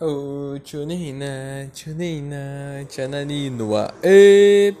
Oh, Junina, Junina, Janalinoa. Eh.